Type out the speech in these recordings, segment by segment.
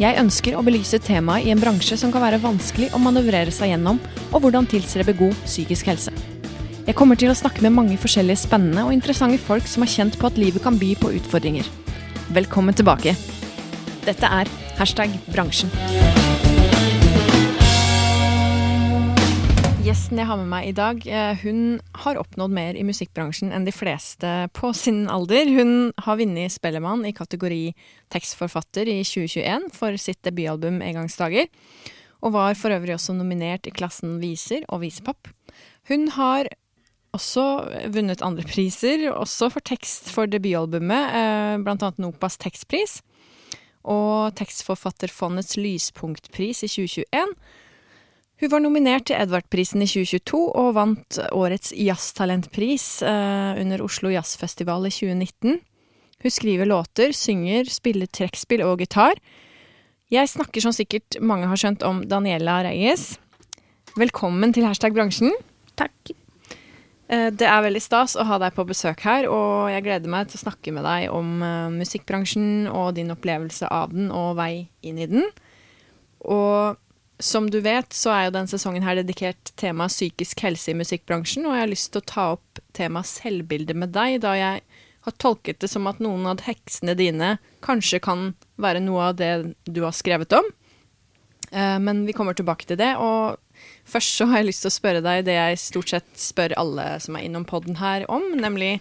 Jeg ønsker å belyse temaet i en bransje som kan være vanskelig å manøvrere seg gjennom, og hvordan tilstrebe god psykisk helse. Jeg kommer til å snakke med mange forskjellige spennende og interessante folk som har kjent på at livet kan by på utfordringer. Velkommen tilbake. Dette er hashtag bransjen. Gjesten jeg har med meg i dag, eh, hun har oppnådd mer i musikkbransjen enn de fleste på sin alder. Hun har vunnet Spellemann i kategori tekstforfatter i 2021 for sitt debutalbum Engangsdager, og var for øvrig også nominert i klassen viser og visepop. Hun har også vunnet andre priser, også for tekst for debutalbumet, bl.a. blant annet Nopas tekstpris og Tekstforfatterfondets lyspunktpris i 2021. Hun var nominert til Edvardprisen i 2022 og vant årets jazztalentpris eh, under Oslo Jazzfestival i 2019. Hun skriver låter, synger, spiller trekkspill og gitar. Jeg snakker som sikkert mange har skjønt om Daniela Reyes. Velkommen til Hashtag bransjen. Takk. Eh, det er veldig stas å ha deg på besøk her, og jeg gleder meg til å snakke med deg om uh, musikkbransjen og din opplevelse av den og vei inn i den. Og som du vet, så er jo den sesongen her dedikert temaet psykisk helse i musikkbransjen, og jeg har lyst til å ta opp temaet selvbilde med deg, da jeg har tolket det som at noen av heksene dine kanskje kan være noe av det du har skrevet om. Eh, men vi kommer tilbake til det, og først så har jeg lyst til å spørre deg det jeg stort sett spør alle som er innom poden her om, nemlig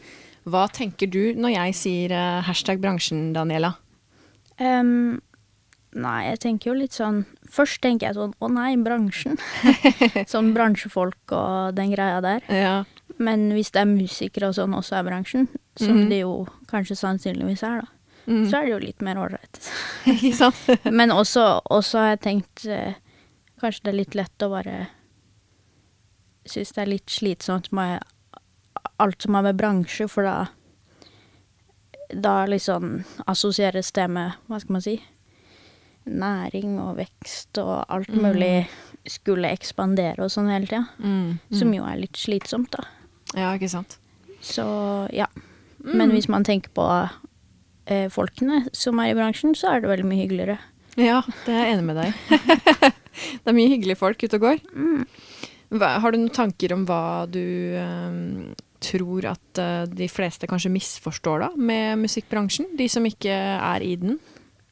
hva tenker du når jeg sier eh, hashtag bransjen, Daniela? Um, nei, jeg tenker jo litt sånn Først tenker jeg sånn å nei, bransjen. sånn bransjefolk og den greia der. Ja. Men hvis det er musikere og sånn også er bransjen, som Mhm. det jo kanskje sannsynligvis er, da, Mm. så er det jo litt mer ålreit. Ikke sant? Men også, også har jeg tenkt eh, Kanskje det er litt lett å bare Synes det er litt slitsomt med alt som har med bransje, for da Da liksom assosieres det med Hva skal man si? Næring og vekst og alt Mm. mulig skulle ekspandere og sånn hele tida. Mm. Som jo er litt slitsomt, da. Ja, ikke sant. Så ja. Mm. Men hvis man tenker på eh, folkene som er i bransjen, så er det veldig mye hyggeligere. Ja, det er jeg enig med deg Det er mye hyggelige folk ute og går. Mm. Hva, har du noen tanker om hva du eh, tror at eh, de fleste kanskje misforstår da, med musikkbransjen? De som ikke er i den?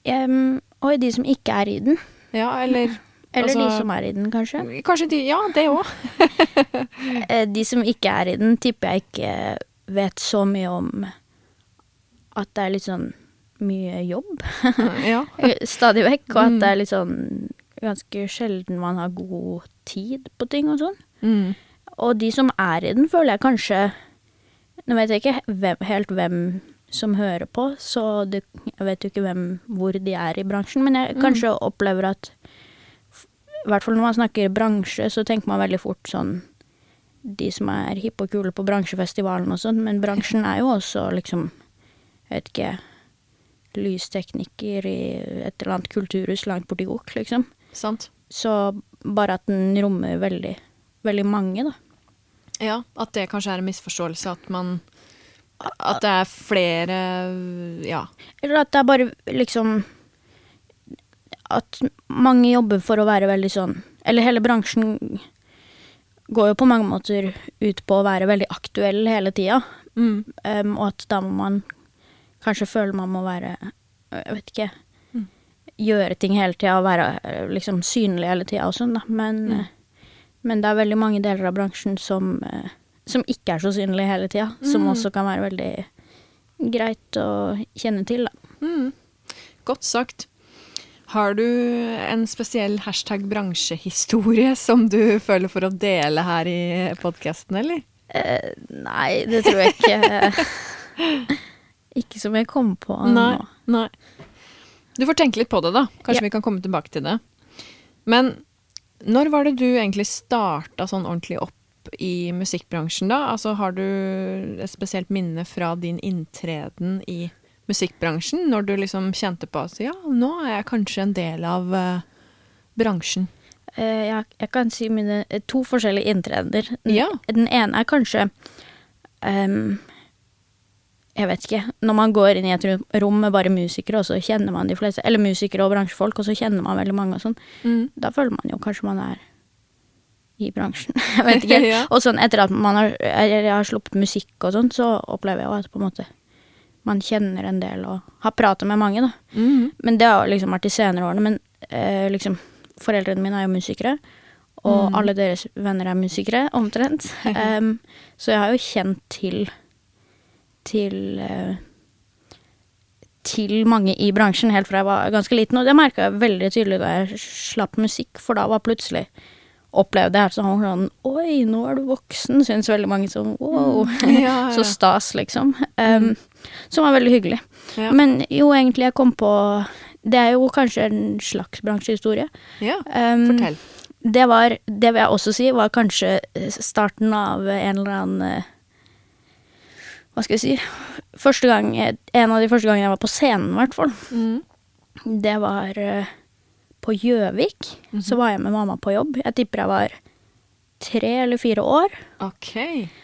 Em, og de som ikke er i den. Ja, eller Eller de Altså- som er i den, kanskje. Kanskje de Ja, det òg. Eh, De som ikke er i den, tipper jeg ikke vet så mye om at det er litt sånn mye jobb stadig vekk, og at Mm. det er litt sånn ganske sjelden man har god tid på ting og sånn. Mm. Og de som er i den, føler jeg kanskje Nå vet jeg ikke hvem, helt hvem som hører på, så det, jeg vet jo ikke hvem, hvor de er i bransjen, men jeg Mm. kanskje opplever at I hvert fall når man snakker bransje, så tenker man veldig fort sånn De som er hippe og kule på bransjefestivalen og sånn, men bransjen er jo også liksom Jeg vet ikke Lystekniker i et eller annet kulturhus langt borti Gok, liksom. Sant. Så bare at den rommer veldig, veldig mange, da. Ja, at det kanskje er en misforståelse at man At det er flere Ja. Eller at det er bare liksom At mange jobber for å være veldig sånn Eller hele bransjen går jo på mange måter ut på å være veldig aktuell hele tida. Mm. Um, og at da må man kanskje føle man må være Jeg vet ikke Mm. Gjøre ting hele tida og være liksom synlig hele tida og sånn, da. Men, Mm. eh, men det er veldig mange deler av bransjen som, eh, som ikke er så synlig hele tida. Som Mm. også kan være veldig greit å kjenne til, da. Mm. Godt sagt. Har du en spesiell hashtag bransjehistorie som du føler for å dele her i podkasten, eller? Eh, nei, det tror jeg ikke. ikke som jeg kom på Nei, nå. nei. Du får tenke litt på det, da. Kanskje Ja. vi kan komme tilbake til det. Men når var det du egentlig starta sånn ordentlig opp opp i musikkbransjen, da? Altså, har du et spesielt minne fra din inntreden i musikkbransjen, når du liksom kjente på at ja, nå er jeg kanskje en del av uh, bransjen? Uh, jeg, jeg, kan si mine to forskjellige inntredener. Den, ja. den ene er kanskje um, jeg vet ikke. Når man går inn i et rom med bare musikere, og så kjenner man de fleste Eller musikere og bransjefolk, og så kjenner man veldig mange og sånn. Mm. Da føler man jo kanskje man er i bransjen. ja. Og sånn etter at man har, jeg har sluppet musikk og sånn, så opplever jeg at på en måte man kjenner en del og har pratet med mange, da. Mm. Men det har liksom vært de senere årene. Men eh, liksom Foreldrene mine er jo musikere. Og Mm. alle deres venner er musikere, omtrent. um, så jeg har jo kjent til til uh, til mange i bransjen helt fra jeg var ganske liten, og det merka jeg veldig tydelig da jeg slapp musikk, for da var plutselig opplevde jeg sånn, sånn Oi, nå er du voksen, syns veldig mange sånn wow. Ja, ja. Så stas, liksom. Um, som var veldig hyggelig. Ja. Men jo, egentlig, jeg kom på Det er jo kanskje en slags bransjehistorie. ja. Um, Fortell. det var, det vil jeg også si, var kanskje eh, starten av en eller annen eh, Hva skal jeg si Første gang, En av de første gangene jeg var på scenen, i hvert fall. Mm. Det var eh, på Gjøvik. Så var jeg med mamma på jobb. Jeg tipper jeg var tre eller fire år. OK.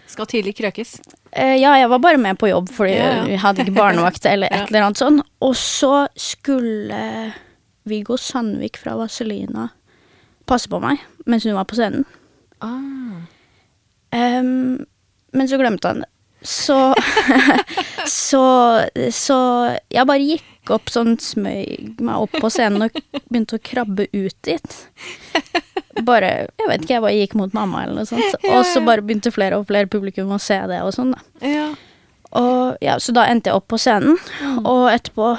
Skal tidlig krøkes. Eh, ja, jeg var bare med på jobb fordi Ja, ja. vi hadde ikke barnevakt eller et Ja. eller annet sånn. Og så skulle Viggo Sandvik fra Vazelina passe på meg mens hun var på scenen. Ah. Um, men så glemte han det. Så, så Så jeg bare gikk opp sånn, smøg meg opp på scenen og begynte å krabbe ut dit. Bare Jeg vet ikke, jeg bare gikk mot mamma eller noe sånt. Og så bare begynte flere og flere publikum å se det og sånn, da. Ja. Og ja, så da endte jeg opp på scenen, og etterpå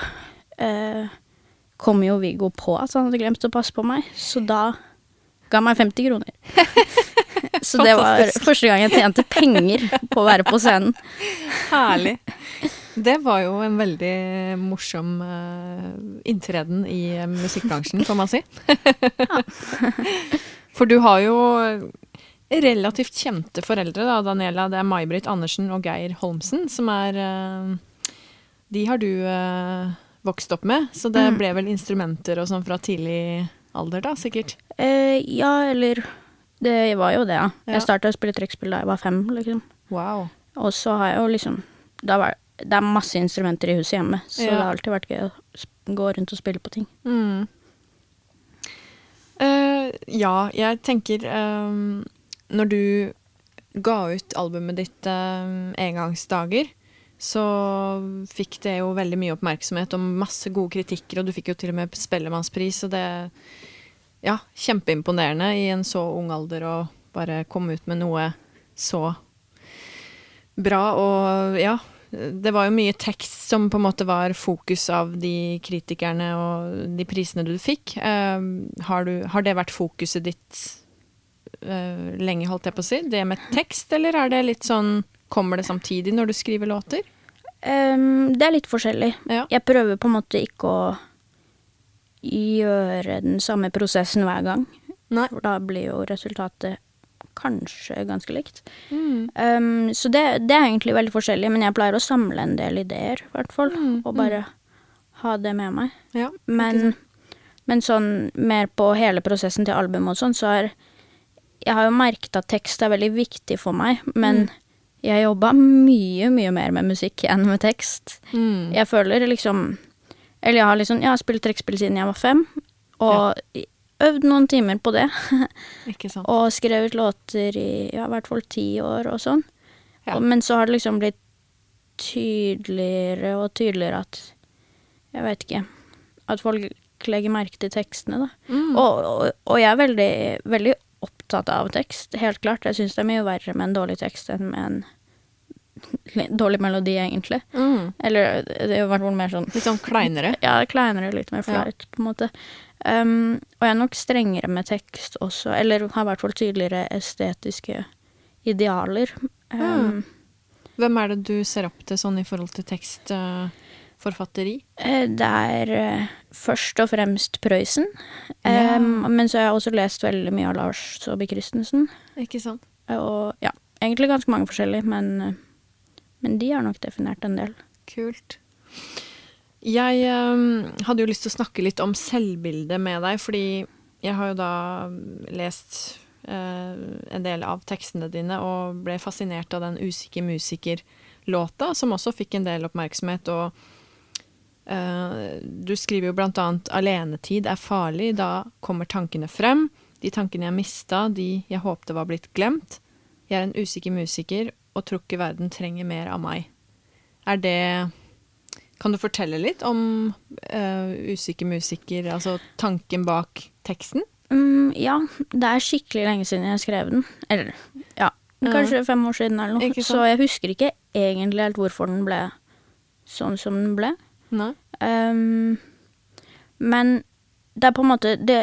eh, kom jo Viggo på at han hadde glemt å passe på meg, så da ga han meg 50 kroner. så det var første gang jeg tjente penger på å være på scenen. Herlig. Det var jo en veldig morsom eh, inntreden i eh, musikkbransjen, får man si. For du har jo relativt kjente foreldre, da, Daniela. Det er May-Britt Andersen og Geir Holmsen som er eh, De har du eh, vokst opp med, så det Mm. ble vel instrumenter og sånn fra tidlig alder, da, sikkert? Eh, ja, eller Det var jo det, ja. Ja. Jeg starta å spille trekkspill da jeg var fem, liksom. Wow. Og så har jeg jo liksom da var, Det er masse instrumenter i huset hjemme, så Ja. det har alltid vært gøy å gå rundt og spille på ting. Mm. Uh, ja, jeg tenker um, Når du ga ut albumet ditt ehm, Engangsdager, så fikk det jo veldig mye oppmerksomhet og masse gode kritikker, og du fikk jo til og med Spellemannspris, og det Ja, kjempeimponerende i en så ung alder å bare komme ut med noe så bra, og ja. Det var jo mye tekst som på en måte var fokus av de kritikerne og de prisene du fikk. Uh, har, du, har det vært fokuset ditt uh, lenge, holdt jeg på å si? Det med tekst, eller er det litt sånn Kommer det samtidig når du skriver låter? Um, det er litt forskjellig. Ja. Jeg prøver på en måte ikke å gjøre den samme prosessen hver gang. Nei. For da blir jo resultatet kanskje ganske likt. Mm. Um, så det, det er egentlig veldig forskjellig, men jeg pleier å samle en del ideer, i hvert fall. Mm, Og bare ha det med meg. Ja. Men, men sånn mer på hele prosessen til albumet og sånn, så er Jeg har jo merket at tekst er veldig viktig for meg, men jeg jobba mye, mye mer med musikk enn med tekst. Mm. Jeg føler liksom Eller jeg har liksom Jeg har spilt trekkspill siden jeg var fem, og øvd noen timer på det. Ikke sant. Og skrevet låter i ja, i hvert fall ti år og sånn. Ja. Og, men så har det liksom blitt tydeligere og tydeligere at Jeg vet ikke. At folk legger merke til tekstene, da. Mm. Og, og, og jeg er veldig, veldig opptatt av tekst, helt klart. Jeg syns det er mye verre med en dårlig tekst enn med en dårlig melodi, egentlig. Mm. Eller det har vært mer sånn Litt sånn kleinere. ja, kleinere, litt mer Ja. flaut, på en måte. Um, og jeg er nok strengere med tekst også, eller har i hvert fall tydeligere estetiske idealer. Um, Hvem er det du ser opp til sånn i forhold til tekstforfatteri? Uh, Det er uh, først og fremst Prøysen, Ja. um, men så har jeg også lest veldig mye av Lars Saabye Christensen. Ikke sant? Og ja, egentlig ganske mange forskjellige, men, eh, men de har nok definert en del. Kult. Jeg um, hadde jo lyst til å snakke litt om selvbildet med deg, fordi jeg har jo da lest uh, en del av tekstene dine og ble fascinert av den Usikker musiker-låta, som også fikk en del oppmerksomhet. Og uh, du skriver jo blant annet 'Alenetid er farlig', da kommer tankene frem. De tankene jeg mista, de jeg håpte var blitt glemt. Jeg er en usikker musiker og tror ikke verden trenger mer av meg. Er det Kan du fortelle litt om uh, usikker musiker, altså tanken bak teksten? Mm, ja, det er skikkelig lenge siden jeg skrev den. Eller ja, kanskje fem år siden eller noe. Så jeg husker ikke egentlig helt hvorfor den ble sånn som den ble. Ehm, men det er på en måte det,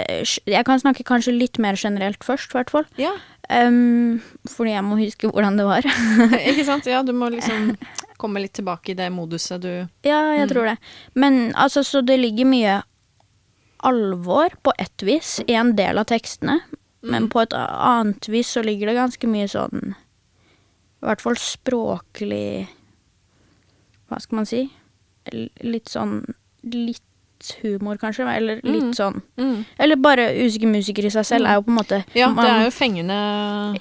Jeg kan snakke kanskje litt mer generelt først, i hvert fall. Ja, Ehm, fordi jeg må huske hvordan det var. ikke sant? Ja, du må liksom komme litt tilbake i det moduset du ja, jeg Mm. tror det. Men altså, så det ligger mye alvor på ett vis i en del av tekstene. Men Mm. på et annet vis så ligger det ganske mye sånn I hvert fall språklig Hva skal man si? Litt sånn Litt humor, kanskje? Eller litt Mm. sånn mm. Eller bare usikker musiker i seg selv er jo på en måte Ja, det er jo fengende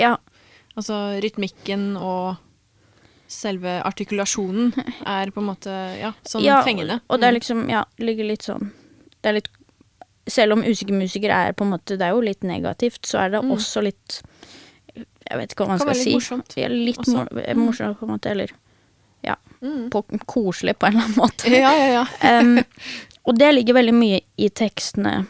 Ja, Altså rytmikken og selve artikulasjonen er på en måte ja, sånn ja, fengende. Og det er Mm. liksom Ja, ligger litt sånn Det er litt Selv om usikker musiker er på en måte Det er jo litt negativt, så er det Mm. også litt Jeg vet ikke hva man skal si. litt morsomt. Ja, litt mor eh, morsomt, på en måte. Eller Mm. på, koselig, på en eller annen måte. Ja, ja, ja. Em, og det ligger veldig mye i tekstene,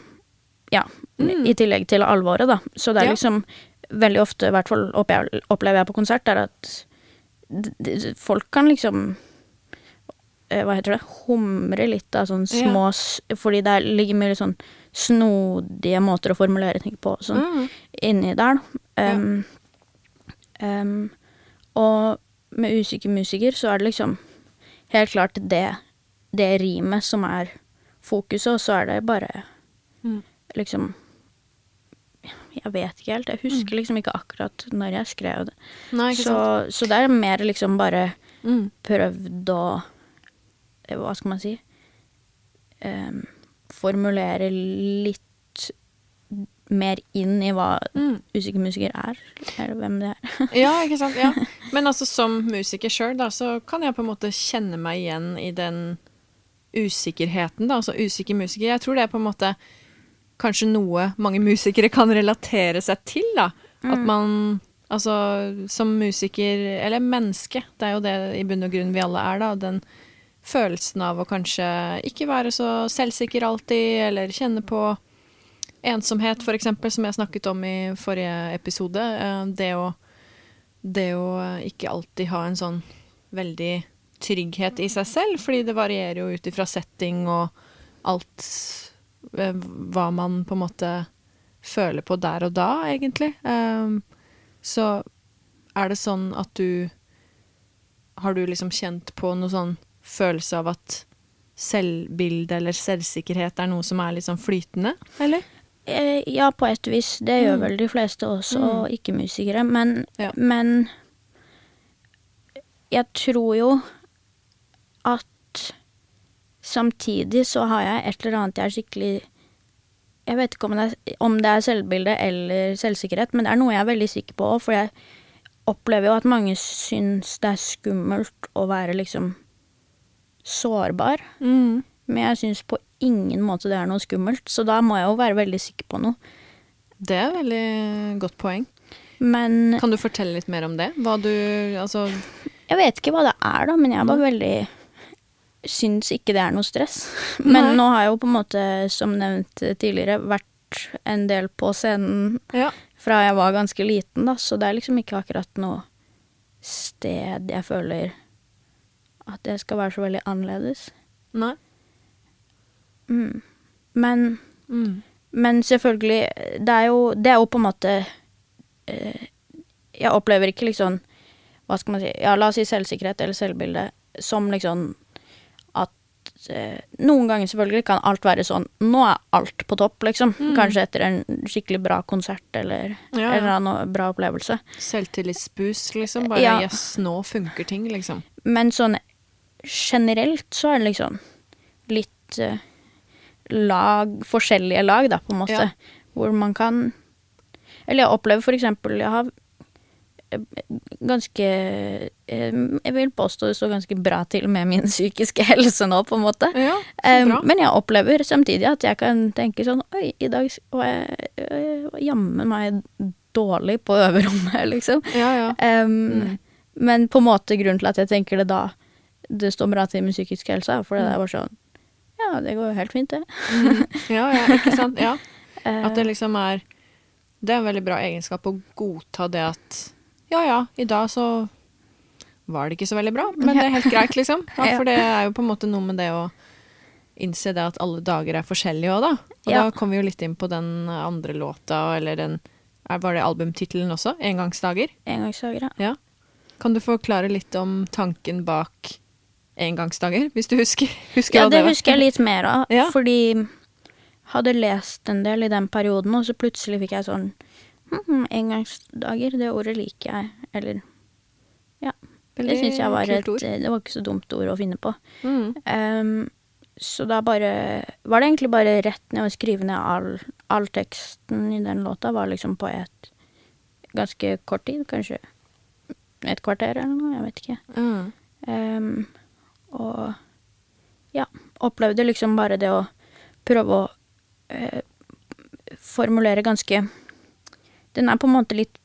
ja, Mm. i tillegg til alvoret, da. Så det er Ja. liksom veldig ofte, i hvert fall opplever jeg på konsert, er at folk kan liksom eh, Hva heter det? Humre litt av sånn små ja. Fordi det ligger mye sånn snodige måter å formulere ting på. Sånn Mm. inni der. da. Um, um, og med usikker musiker så er det liksom helt klart det, det rimet som er fokuset, og så er det bare Mm. liksom Jeg vet ikke helt. Jeg husker liksom ikke akkurat når jeg skrev det. Nei, Så, så det er mer liksom bare Mm. prøvd å eh, Hva skal man si? Um, formulere litt mer inn i hva Mm. musiker er, eller hvem det er. Ja, ikke sant. Ja. Men altså som musiker sjøl, da, så kan jeg på en måte kjenne meg igjen i den usikkerheten, da. Altså usikker musiker. Jeg tror det er på en måte kanskje noe mange musikere kan relatere seg til, da. At man Altså som musiker, eller menneske, det er jo det i bunn og grunn vi alle er, da. Den følelsen av å kanskje ikke være så selvsikker alltid, eller kjenne på ensomhet, for eksempel, som jeg snakket om i forrige episode. Eh, Det å det å ikke alltid ha en sånn veldig trygghet i seg selv, fordi det varierer jo ut ifra setting og alt eh, hva man på en måte føler på der og da, egentlig. Um, så er det sånn at du Har du liksom kjent på noe sånn følelse av at selvbilde eller selvsikkerhet er noe som er litt sånn flytende, eller? Eh, Ja, på et vis. Det gjør Mm. vel de fleste også, Mm. ikke-musikere. Men, Ja. men jeg tror jo samtidig så har jeg et eller annet jeg er skikkelig Jeg vet ikke om det er, om det er selvbilde eller selvsikkerhet, men det er noe jeg er veldig sikker på òg, for jeg opplever jo at mange syns det er skummelt å være liksom sårbar. Mm. Men jeg syns på ingen måte det er noe skummelt, så da må jeg jo være veldig sikker på noe. Det er et veldig godt poeng. Men Kan du fortelle litt mer om det? Hva du Altså jeg vet ikke hva det er, da, men jeg bare veldig Syns ikke det er noe stress. Men Nei. nå har jeg jo på en måte, som nevnt tidligere, vært en del på scenen Ja. fra jeg var ganske liten, da, så det er liksom ikke akkurat noe sted jeg føler at det skal være så veldig annerledes. Nei. Mm. Men Mm. Men selvfølgelig, det er jo, det er jo på en måte eh, Jeg opplever ikke liksom Hva skal man si Ja, la oss si selvsikkerhet eller selvbilde som liksom Noen ganger selvfølgelig kan alt være sånn Nå er alt på topp, liksom. Mm. Kanskje etter en skikkelig bra konsert eller Ja, en eller ja. annen bra opplevelse. Selvtillitsboost, liksom. Bare Ja. 'yes, nå funker ting, liksom. Men sånn generelt så er det liksom litt eh, lag Forskjellige lag, da, på en måte. Ja. Hvor man kan Eller jeg opplever for eksempel Jeg har ganske eh, Jeg vil påstå det står ganske bra til med min psykiske helse nå, på en måte. Ja, men jeg opplever samtidig at jeg kan tenke sånn Oi, i dag var jeg, jeg jammen meg dårlig på øverrommet, liksom. Ja, ja. Um, Mm. Men på en måte grunnen til at jeg tenker det da det står bra til med psykisk helse, for det er bare sånn Ja, det går jo helt fint, det. Mm. Ja, ja, ikke sant. Ja. Eh, At det liksom er Det er en veldig bra egenskap å godta det at Ja ja, i dag så var det ikke så veldig bra, men det er helt greit, liksom. Ja, Ja. for det er jo på en måte noe med det å innse det at alle dager er forskjellige òg, da. Og Ja. da kom vi jo litt inn på den andre låta, eller den Var det albumtittelen også? 'Engangsdager'? Engangsdager, ja. Kan du forklare litt om tanken bak 'Engangsdager', hvis du husker? husker Ja, det, det husker jeg litt mer av, Ja. fordi hadde lest en del i den perioden, og så plutselig fikk jeg sånn hm, Engangsdager, det ordet liker jeg. Eller Ja. Det syns jeg var et ord. Det var ikke så dumt ord å finne på. Mm. Um, så da bare Var det egentlig bare rett ned å skrive ned all, all teksten i den låta, var liksom på et ganske kort tid, kanskje et kvarter eller noe, jeg vet ikke. Mm. Um, og ja, opplevde liksom bare det å prøve å eh, formulere ganske Den er på en måte litt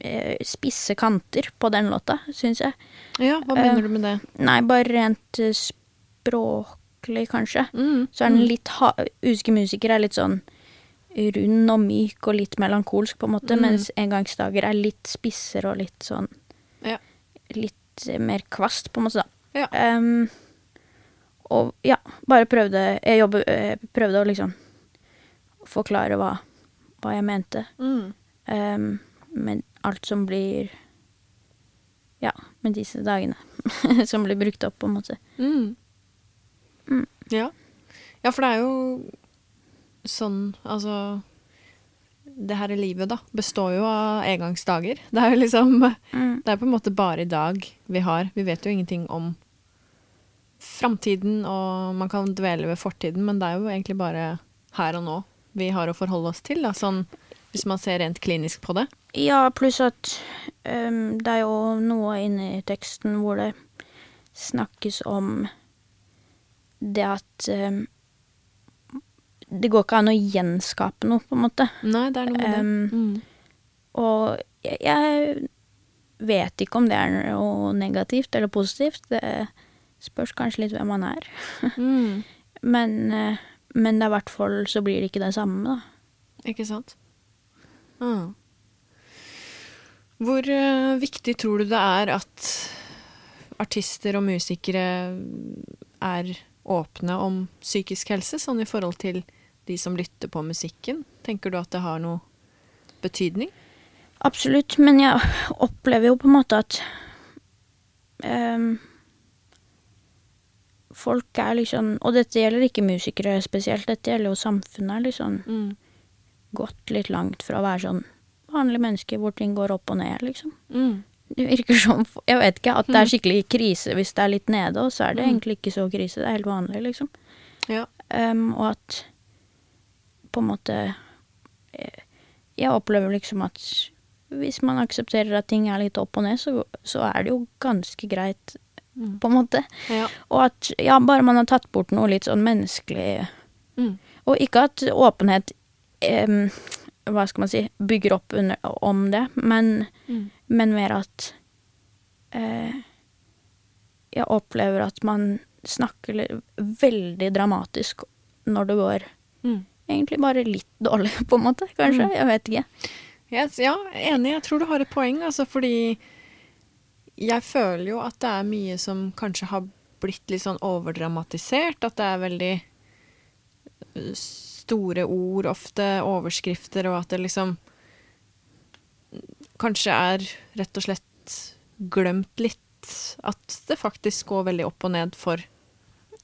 eh, spisse kanter på den låta, syns jeg. Ja, hva Eh, mener du med det? Nei, bare rent eh, språklig, kanskje. Mm. Så er den litt ha Uske musikere er litt sånn rund og myk og litt melankolsk, på en måte, Mm. mens Engangsdager er litt spissere og litt sånn Ja. Litt eh, mer kvast, på en måte, da. Ja. Um, og ja, bare prøvde Jeg jobbe, eh, prøvde å liksom forklare hva, hva jeg mente. Mm. Um, men alt som blir Ja, med disse dagene. som blir brukt opp, på en måte. Mm. Mm. Ja. ja, for det er jo sånn Altså Det her livet, da, består jo av engangsdager. Det er jo liksom Mm. Det er på en måte bare i dag vi har. Vi vet jo ingenting om framtiden, og man kan dvele ved fortiden, men det er jo egentlig bare her og nå vi har å forholde oss til, da, sånn hvis man ser rent klinisk på det. Ja, pluss at um, det er jo noe inni teksten hvor det snakkes om det at um, Det går ikke an å gjenskape noe, på en måte. Nei, det er noe med det. Mm. Og jeg, jeg vet ikke om det er noe negativt eller positivt. Det spørs kanskje litt hvem man er. Mm. Men, eh, men i hvert fall så blir det ikke det samme, da. Ikke sant? Ah. Hvor uh, viktig tror du det er at artister og musikere er åpne om psykisk helse, sånn i forhold til de som lytter på musikken? Tenker du at det har noe betydning? Absolutt, men jeg opplever jo på en måte at ehm, Folk er liksom Og dette gjelder ikke musikere spesielt, dette gjelder jo samfunnet. liksom Mm. Gått litt langt fra å være sånn vanlig menneske hvor ting går opp og ned, liksom. Mm. Det virker som Jeg vet ikke, at det er skikkelig krise hvis det er litt nede, og så er det Mm. egentlig ikke så krise. Det er helt vanlig, liksom. Ja. Um, og at på en måte eh, Jeg opplever liksom at hvis man aksepterer at ting er litt opp og ned, så, så er det jo ganske greit, Mm. på en måte. ja. Og at ja, bare man har tatt bort noe litt sånn menneskelig Mm. Og ikke at åpenhet eh, Hva skal man si bygger opp under, om det, men, Mm. men mer at eh, Jeg opplever at man snakker veldig dramatisk når det går Mm. egentlig bare litt dårlig, på en måte. Kanskje. Mm. Jeg vet ikke. Yes, ja, enig. Jeg tror du har et poeng, altså, fordi jeg føler jo at det er mye som kanskje har blitt litt sånn overdramatisert. At det er veldig eh, store ord, ofte overskrifter, og at det liksom kanskje er rett og slett glemt litt at det faktisk går veldig opp og ned for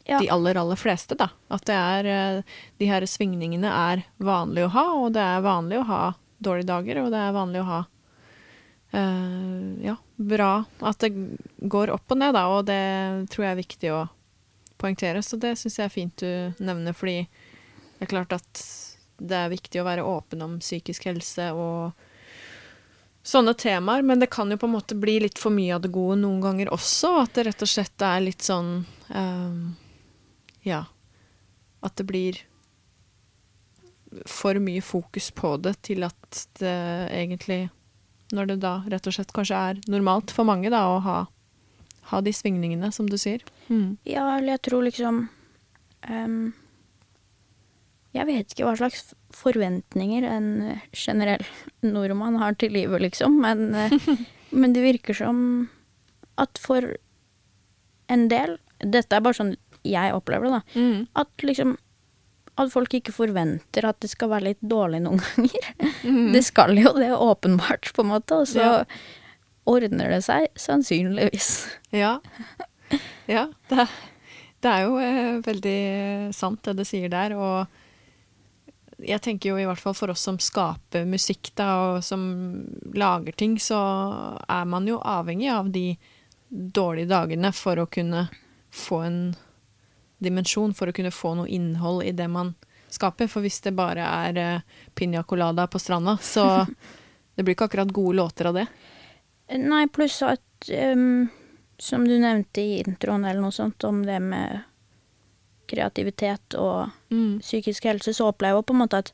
Ja. de aller, aller fleste, da. At det er eh, De her svingningene er vanlig å ha, og det er vanlig å ha dårlige dager, og det er vanlig å ha ja, bra At det går opp og ned, da, og det tror jeg er viktig å poengtere. Så det syns jeg er fint du nevner, fordi det er klart at det er viktig å være åpen om psykisk helse og sånne temaer, men det kan jo på en måte bli litt for mye av det gode noen ganger også. At det rett og slett er litt sånn eh, Ja. At det blir for mye fokus på det til at det egentlig Når det da rett og slett kanskje er normalt for mange da å ha, ha de svingningene, som du sier. Mm. Ja, eller jeg tror liksom um, Jeg vet ikke hva slags forventninger en generell nordmann har til livet, liksom, men, eh, men det virker som at for en del Dette er bare sånn jeg opplever det, da. Mm. At liksom At folk ikke forventer at det skal være litt dårlig noen ganger. Mm. Det skal jo det, åpenbart, på en måte. Og så Ja. ordner det seg sannsynligvis. Ja. ja det, det er jo eh, veldig sant det du sier der, og jeg tenker jo i hvert fall for oss som skaper musikk da, og som lager ting, så er man jo avhengig av de dårlige dagene for å kunne få en dimensjon, for å kunne få noe innhold i det man skaper. For hvis det bare er uh, piña colada på stranda, så det blir ikke akkurat gode låter av det. Nei, pluss at um, Som du nevnte i introen eller noe sånt, om det med kreativitet og Mm. psykisk helse, så opplever jeg på en måte at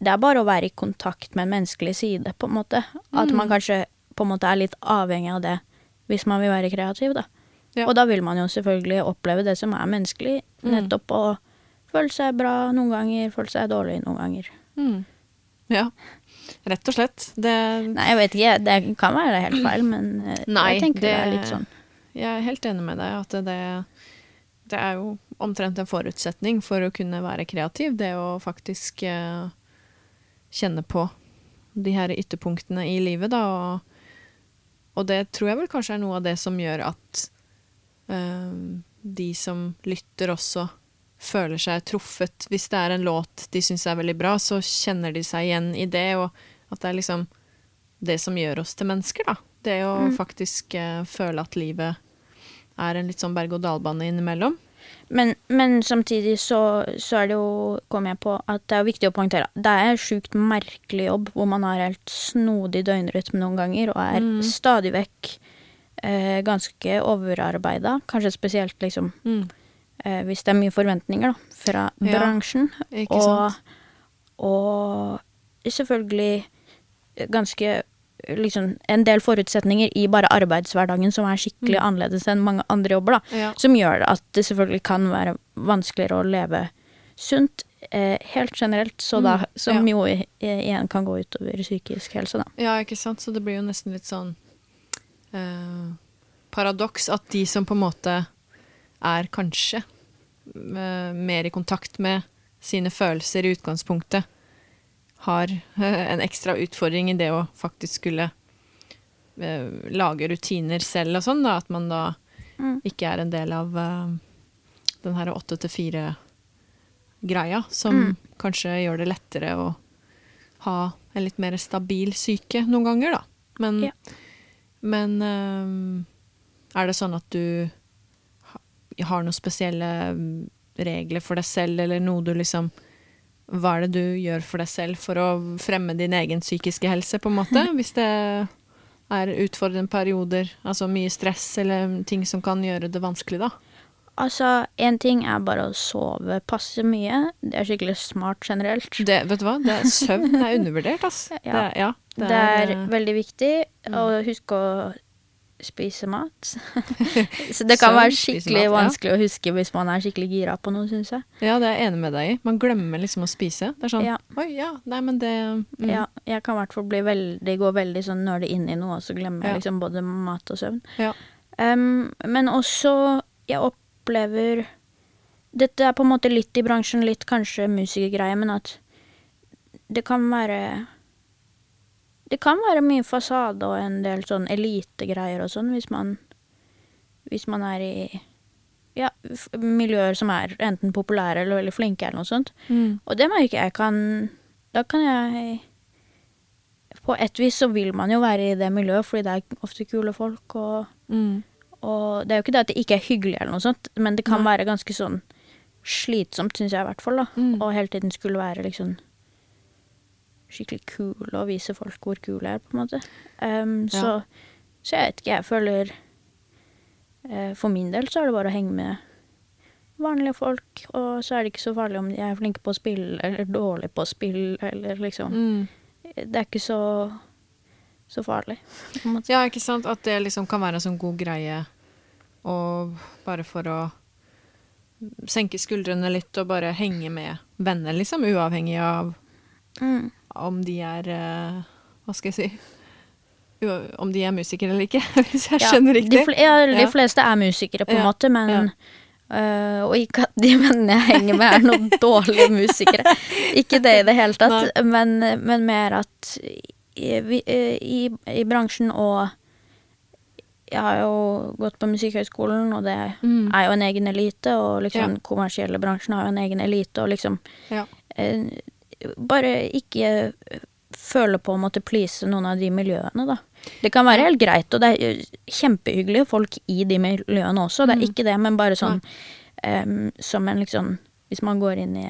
det er bare å være i kontakt med en menneskelig side, på en måte. At man kanskje på en måte er litt avhengig av det hvis man vil være kreativ, da. Ja. Og da vil man jo selvfølgelig oppleve det som er menneskelig, Mm. nettopp å føle seg bra noen ganger, føle seg dårlig noen ganger. Mm. Ja, rett og slett. Det, Nei, jeg vet ikke, det kan være helt feil, men eh, Nei, jeg tenker det, det- er litt sånn. jeg er helt enig med deg at det, det er jo omtrent en forutsetning for å kunne være kreativ, det å faktisk eh, kjenne på de her ytterpunktene i livet, da. Og, og det tror jeg vel kanskje er noe av det som gjør at de som lytter også føler seg truffet. Hvis det er en låt de syns er veldig bra, så kjenner de seg igjen i det, og at det er liksom det som gjør oss til mennesker, da. Det å Mm. faktisk uh, føle at livet er en litt sånn berg-og-dal-bane innimellom. Men, men samtidig så, så er det jo, kom jeg på, at det er viktig å poengtere. Det er sjukt merkelig jobb hvor man har helt snodig døgnrytme noen ganger, og er Mm. stadig vekk eh, ganske overarbeida. Kanskje spesielt liksom eh, hvis det er mye forventninger da, fra Ja, bransjen. Og, og selvfølgelig ganske liksom en del forutsetninger i bare arbeidshverdagen som er skikkelig Mm. annerledes enn mange andre jobber, da. Ja. Som gjør at det selvfølgelig kan være vanskeligere å leve sunt eh, helt generelt, så da, Mm, som ja. jo igjen kan gå utover psykisk helse, da. ja, ikke sant. Så det blir jo nesten litt sånn eh, paradoks at de som på en måte er kanskje eh, mer i kontakt med sine følelser i utgangspunktet, har eh, en ekstra utfordring i det å faktisk skulle lage rutiner selv og sånn, da. At man da Mm. ikke er en del av eh, den her åtte til fire-greia, som Mm. kanskje gjør det lettere å ha en litt mer stabil syke noen ganger, da. Men, Ja. Men eh, er det sånn at du har noen spesielle mm, regler for deg selv, eller noe du liksom Hva er det du gjør for deg selv for å fremme din egen psykiske helse, på en måte? Hvis det er utfordrende perioder, altså mye stress eller ting som kan gjøre det vanskelig, da. Altså, én ting er bare å sove passe mye. Det er skikkelig smart generelt. Det, vet du hva? Det er, søvn er undervurdert, ass. Ja. Det, ja, Det er eh, veldig viktig Mm. å huske å spise mat. så det kan Søvn, være skikkelig mat, ja. vanskelig å huske hvis man er skikkelig gira på noe, syns jeg. Ja, det er jeg enig med deg i. Man glemmer liksom å spise. Det er sånn Ja. Oi, ja, nei, men det mm. Ja, jeg kan i hvert fall bli veldig, gå veldig sånn nøle inn i noe, og så glemmer Ja. jeg liksom både mat og søvn. Ja. Em, men også, jeg opplever Dette er på en måte litt i bransjen, litt kanskje musikergreie, men at det kan være Det kan være mye fasade og en del sånn elitegreier og sånn, hvis man Hvis man er i ja, miljøer som er enten populære eller veldig flinke, eller noe sånt. Mm. Og det merker jeg kan Da kan jeg På et vis så vil man jo være i det miljøet, fordi det er ofte kule folk, og, Mm. og det er jo ikke det at det ikke er hyggelig, eller noe sånt, men det kan Nei. være ganske sånn slitsomt, syns jeg i hvert fall, da. Mm. Og hele tiden skulle være liksom skikkelig kul og vise folk hvor kul jeg er, på en måte. Um, Ja. så, så jeg vet ikke, jeg føler uh, For min del så er det bare å henge med vanlige folk, og så er det ikke så farlig om de er flinke på å spille eller dårlige på å spille, eller liksom Mm. Det er ikke så så farlig, på en måte. Ja, ikke sant? At det liksom kan være en sånn god greie, og bare for å senke skuldrene litt og bare henge med venner, liksom, uavhengig av Mm. Om de er eh, Hva skal jeg si? Om de er musikere eller ikke, hvis jeg Ja, skjønner De, riktig. fl ja, de Ja. fleste er musikere, på en måte, men øh, Og ikke at de mennene jeg henger med, er noen dårlige musikere. Ikke det i det hele tatt, men, men mer at i, eh, i, i bransjen og Jeg har jo gått på Musikkhøgskolen, og det Mm. er jo en egen elite, og liksom Ja. kommersielle bransjen har jo en egen elite, og liksom Ja. eh, Bare ikke føle på å måtte please noen av de miljøene, da. Det kan være helt greit, og det er eh, kjempehyggelige folk i de miljøene også, det er Mm. ikke det, men bare sånn um, som en liksom Hvis man går inn i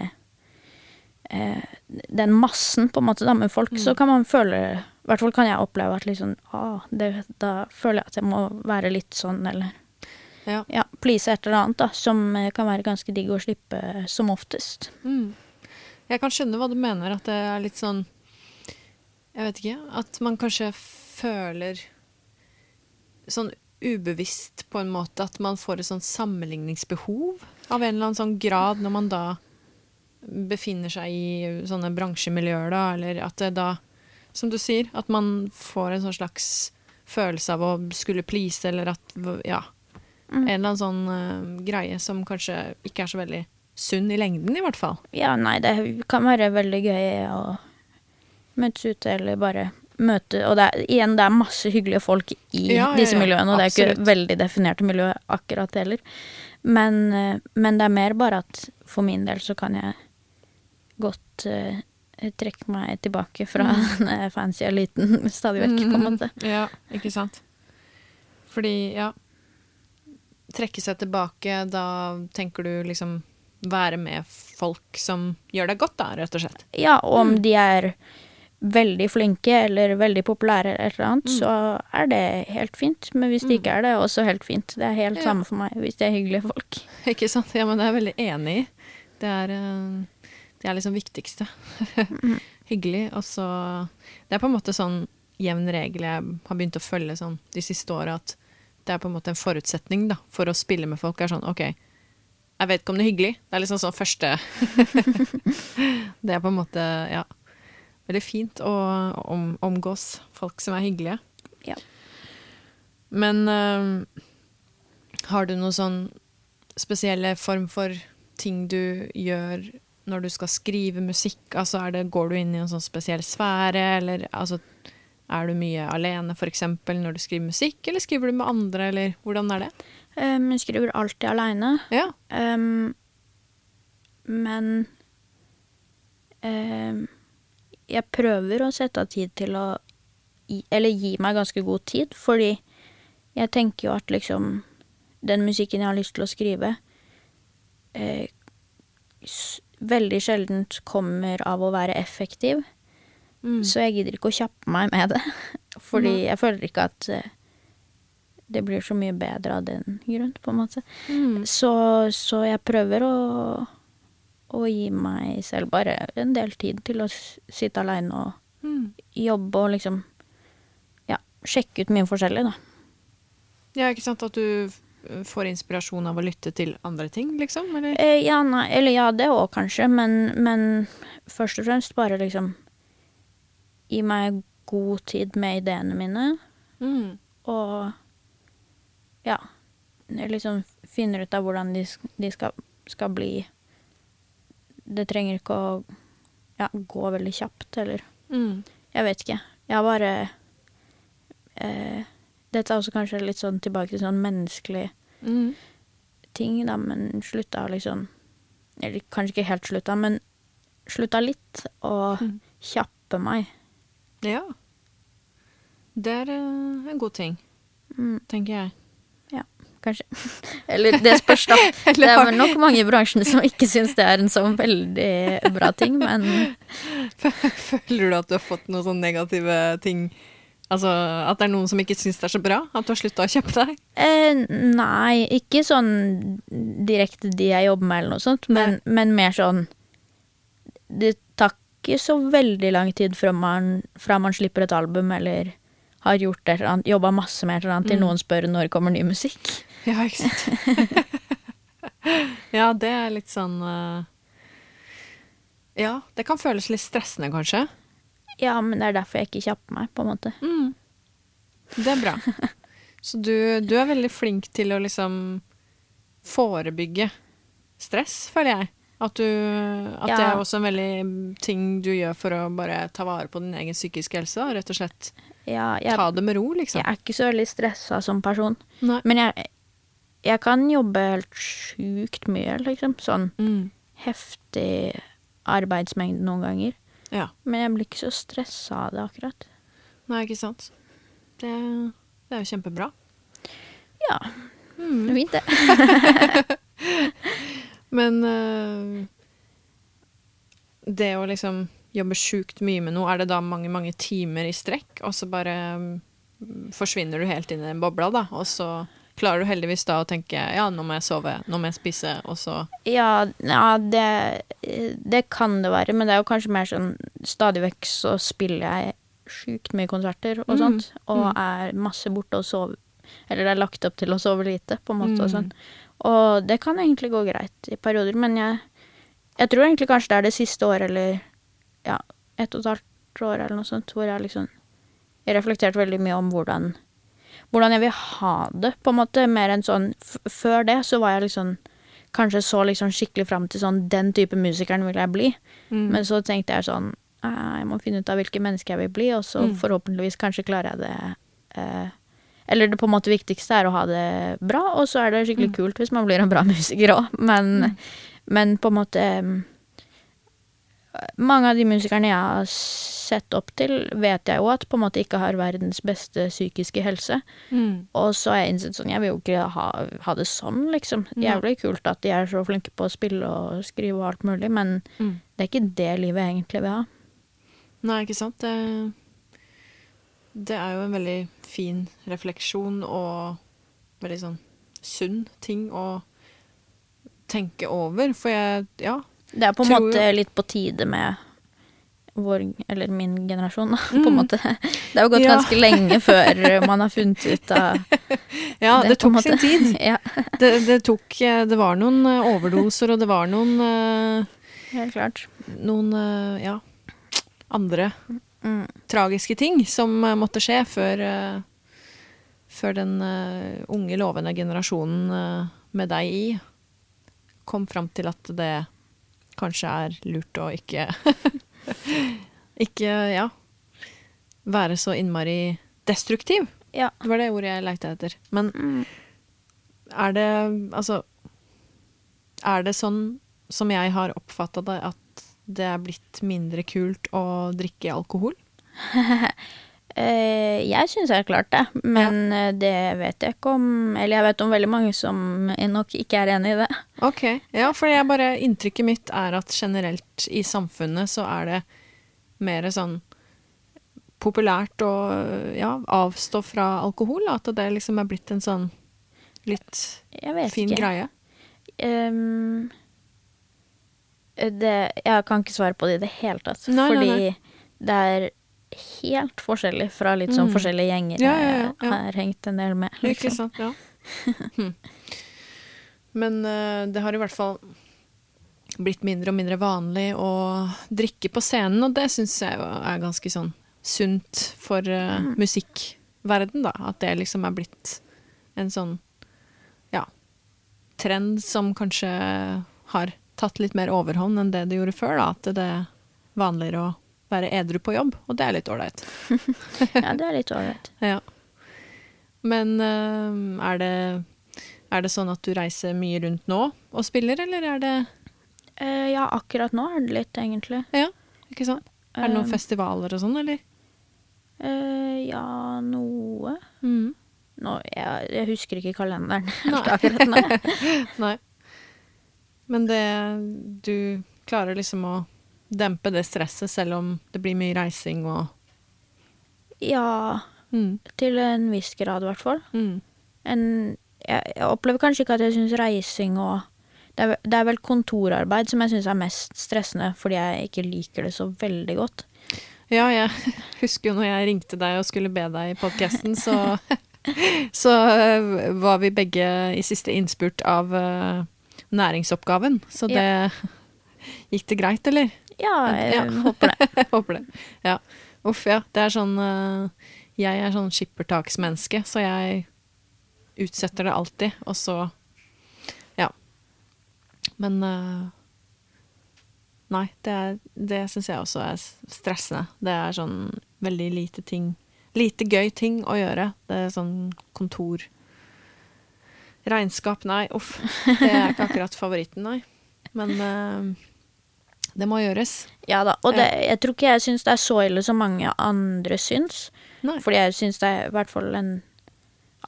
uh, den massen, på en måte, da, med folk, så kan man føle I hvert fall kan jeg oppleve at liksom ah, det, Da føler jeg at jeg må være litt sånn, eller Ja. ja, please et eller annet, da, som eh, kan være ganske digg å slippe som oftest. Mm. Jeg kan skjønne hva du mener, at det er litt sånn Jeg vet ikke. At man kanskje føler sånn ubevisst på en måte at man får et sånn sammenligningsbehov av en eller annen sånn grad når man da befinner seg i sånne bransjemiljøer, da, eller at det da, som du sier, at man får en sånn slags følelse av å skulle please, eller at Ja. Mm. En eller annen sånn uh, greie som kanskje ikke er så veldig sunn i lengden, i hvert fall. Ja, nei, det kan være veldig gøy å møtes ute, eller bare møte Og det er, igjen, det er masse hyggelige folk i Ja, ja, disse ja, miljøene, og det er ikke veldig definerte miljø akkurat heller. Men, eh, men det er mer bare at for min del så kan jeg godt uh, trekke meg tilbake fra den eh, fancy eliten stadig vekk, på en måte. Mm. Ja, ikke sant. Fordi, ja Trekke seg tilbake, da tenker du liksom være med folk som gjør deg godt, da, rett og slett. Ja, og Mm. om de er veldig flinke eller veldig populære eller et eller annet, Mm. så er det helt fint. Men hvis det ikke er det, også helt fint. Det er helt Ja. samme for meg hvis det er hyggelige folk. Ikke sant? Ja, men det er jeg veldig enig i. Det er, eh, det er liksom viktigste. Hyggelig. Og så Det er på en måte sånn jevn regel jeg har begynt å følge sånn de siste åra, at det er på en måte en forutsetning da, for å spille med folk. er sånn, OK, jeg vet ikke om det er hyggelig. Det er liksom sånn første Det er på en måte, ja Veldig fint å om, omgås folk som er hyggelige. Ja. Men eh, har du noen sånn spesielle form for ting du gjør når du skal skrive musikk? Altså det, går du inn i en sånn spesiell sfære, eller altså, er du mye alene f.eks. når du skriver musikk, eller skriver du med andre, eller hvordan er det? Um, jeg skriver alltid aleine. Ja. Um, men um, jeg prøver å sette av tid til å Eller gi meg ganske god tid, fordi jeg tenker jo at liksom Den musikken jeg har lyst til å skrive, eh, veldig sjeldent kommer av å være effektiv. Mm. Så jeg gidder ikke å kjappe meg med det. Fordi mm. jeg føler ikke at eh, det blir så mye bedre av den grunn, på en måte. Mm. Så, så jeg prøver å, å gi meg selv bare en del tid til å sitte aleine og Mm. jobbe og liksom Ja, sjekke ut mye forskjellig, da. Ja, ikke sant at du får inspirasjon av å lytte til andre ting, liksom? Eller? Eh, ja, nei, eller ja, det òg kanskje, men, men først og fremst bare liksom Gi meg god tid med ideene mine, Mm. og ja Liksom finner ut av hvordan de, de skal, skal bli. Det trenger ikke å ja, gå veldig kjapt, eller Mm. Jeg vet ikke. Jeg har bare eh, Dette er også kanskje litt sånn tilbake til sånn menneskelig Mm. ting, da, men slutta liksom Eller kanskje ikke helt slutta, men slutta litt å mm. kjappe meg. Ja. Det er eh, en god ting, Mm, tenker jeg. Kanskje. Eller det spørs, da. Det er vel nok mange i bransjen som ikke syns det er en så veldig bra ting, men Føler du at du har fått noen sånne negative ting? Altså at det er noen som ikke syns det er så bra? At du har slutta å kjøpe deg? eh, Nei, ikke sånn direkte de jeg jobber med, eller noe sånt, men, men mer sånn Det tar ikke så veldig lang tid fra man, fra man slipper et album eller har gjort et eller annet, jobba masse med et eller annet, til Mm. noen spør når kommer ny musikk. Ja, ikke sant. ja, det er litt sånn eh, Ja, det kan føles litt stressende, kanskje. Ja, men det er derfor jeg ikke kjapper meg, på en måte. Mm. Det er bra. Så du, du er veldig flink til å liksom forebygge stress, føler jeg. At, du, at det er også en veldig ting du gjør for å bare ta vare på din egen psykiske helse. Rett og slett Ja, jeg, ta det med ro, liksom. jeg er ikke så veldig stressa som person. Nei. Men jeg, jeg kan jobbe helt sjukt mye, liksom. Sånn Mm. heftig arbeidsmengde noen ganger. Ja. Men jeg blir ikke så stressa av det, akkurat. Nei, ikke sant. Det, det er jo kjempebra. Ja, Mm. fint det. Men øh, det å liksom jobbe sjukt mye med noe, er det da mange, mange timer i strekk, og så bare øh, forsvinner du helt inn i den bobla, da, og så klarer du heldigvis da å tenke ja, nå må jeg sove, nå må jeg spise, og så Ja, ja det, det kan det være, men det er jo kanskje mer sånn Stadig vekk så spiller jeg sjukt mye konserter og Mm, sånt, og mm. er masse borte og sover Eller er lagt opp til å sove lite, på en måte, og Mm. sånn. Og det kan egentlig gå greit i perioder, men jeg, jeg tror egentlig kanskje det er det siste året, eller ja, ett og et halvt år eller noe sånt, hvor jeg liksom Jeg reflekterte veldig mye om hvordan hvordan jeg vil ha det, på en måte. Mer enn sånn Før det så var jeg liksom Kanskje så liksom skikkelig fram til sånn Den type musikeren vil jeg bli. Mm. Men så tenkte jeg sånn «Ah, Jeg må finne ut av hvilke mennesker jeg vil bli, og så Mm. forhåpentligvis kanskje klarer jeg det eh, Eller det på en måte viktigste er å ha det bra, og så er det skikkelig Mm. kult hvis man blir en bra musiker òg. Men, Mm. men på en måte Mange av de musikerne jeg har sett opp til, vet jeg jo at på en måte ikke har verdens beste psykiske helse. Mm. Og så har jeg innsett sånn, jeg vil jo ikke ha, ha det sånn, liksom. Nei. Jævlig kult at de er så flinke på å spille og skrive og alt mulig, men Mm. det er ikke det livet jeg egentlig vil ha. Nei, ikke sant. Det, det er jo en veldig fin refleksjon og veldig sånn sunn ting å tenke over, for jeg Ja. Det er på en måte jo- litt på tide med vår, eller min generasjon, da, på en Mm. måte. Det har jo gått Ja. ganske lenge før man har funnet ut av Ja, det, det tok sin tid. ja, Det, det tok eh, Det var noen eh, overdoser, og det var noen eh, helt klart. Noen eh, ja, andre Mm. tragiske ting som eh, måtte skje før eh, Før den eh, unge, lovende generasjonen eh, med deg i kom fram til at det kanskje er lurt å ikke Ikke, ja Være så innmari destruktiv. Ja. Det var det ordet jeg lekte etter. Men Mm. er det Altså Er det sånn som jeg har oppfatta det, at det er blitt mindre kult å drikke alkohol? Eh, jeg syns helt klart det, men ja. det vet jeg ikke om Eller jeg vet om veldig mange som nok ikke er enig i det. Ok, ja, for jeg bare, inntrykket mitt er at generelt i samfunnet så er det mer sånn populært å ja, avstå fra alkohol. At det liksom er blitt en sånn litt Jeg fin ikke. greie. Um, det, jeg kan ikke svare på det i det hele tatt. Nei, nei, fordi nei. det er helt forskjellig fra litt sånn Mm. forskjellige gjenger Ja, ja, ja, jeg har hengt en del med. Ikke Liksom. sant, ja. Hm. Men uh, det har i hvert fall blitt mindre og mindre vanlig å drikke på scenen, og det syns jeg er ganske sånn sunt for uh, Mm. musikkverden, da. At det liksom er blitt en sånn ja trend som kanskje har tatt litt mer overhånd enn det det gjorde før, da. At det er vanligere å være edru på jobb, og det er litt ålreit. Ja, det er litt ålreit. Ja. Men uh, er det Er det sånn at du reiser mye rundt nå og spiller, eller er det uh, ja, akkurat nå er det litt, egentlig. Ja, ikke sant? Er det noen Um, festivaler og sånn, eller? Uh, ja, noe. Mm. Nå, jeg, jeg husker ikke kalenderen Nei. akkurat nå. Nei. Men det Du klarer liksom å dempe det stresset selv om det blir mye reising og Ja, mm. til en viss grad, i hvert fall. Mm. En, jeg, jeg opplever kanskje ikke at jeg syns reising og det er, det er vel kontorarbeid som jeg syns er mest stressende, fordi jeg ikke liker det så veldig godt. Ja, jeg husker jo når jeg ringte deg og skulle be deg i podkasten, så Så øh, var vi begge i siste innspurt av øh, næringsoppgaven. Så det Gikk det greit, eller? Ja, jeg Ja. håper det. Håper det. Ja. Uff, ja. Det er sånn øh, Jeg er sånn skippertaksmenneske, så jeg utsetter det alltid, og så Ja. Men øh, Nei, det, er- det syns jeg også er stressende. Det er sånn veldig lite ting Lite gøy ting å gjøre. Det er sånn kontor Regnskap, nei, uff. Det er ikke akkurat favoritten, nei. Men øh, det må gjøres. Ja da. Og det, jeg tror ikke jeg syns det er så ille som mange andre syns. Nei. Fordi jeg syns det er i hvert fall en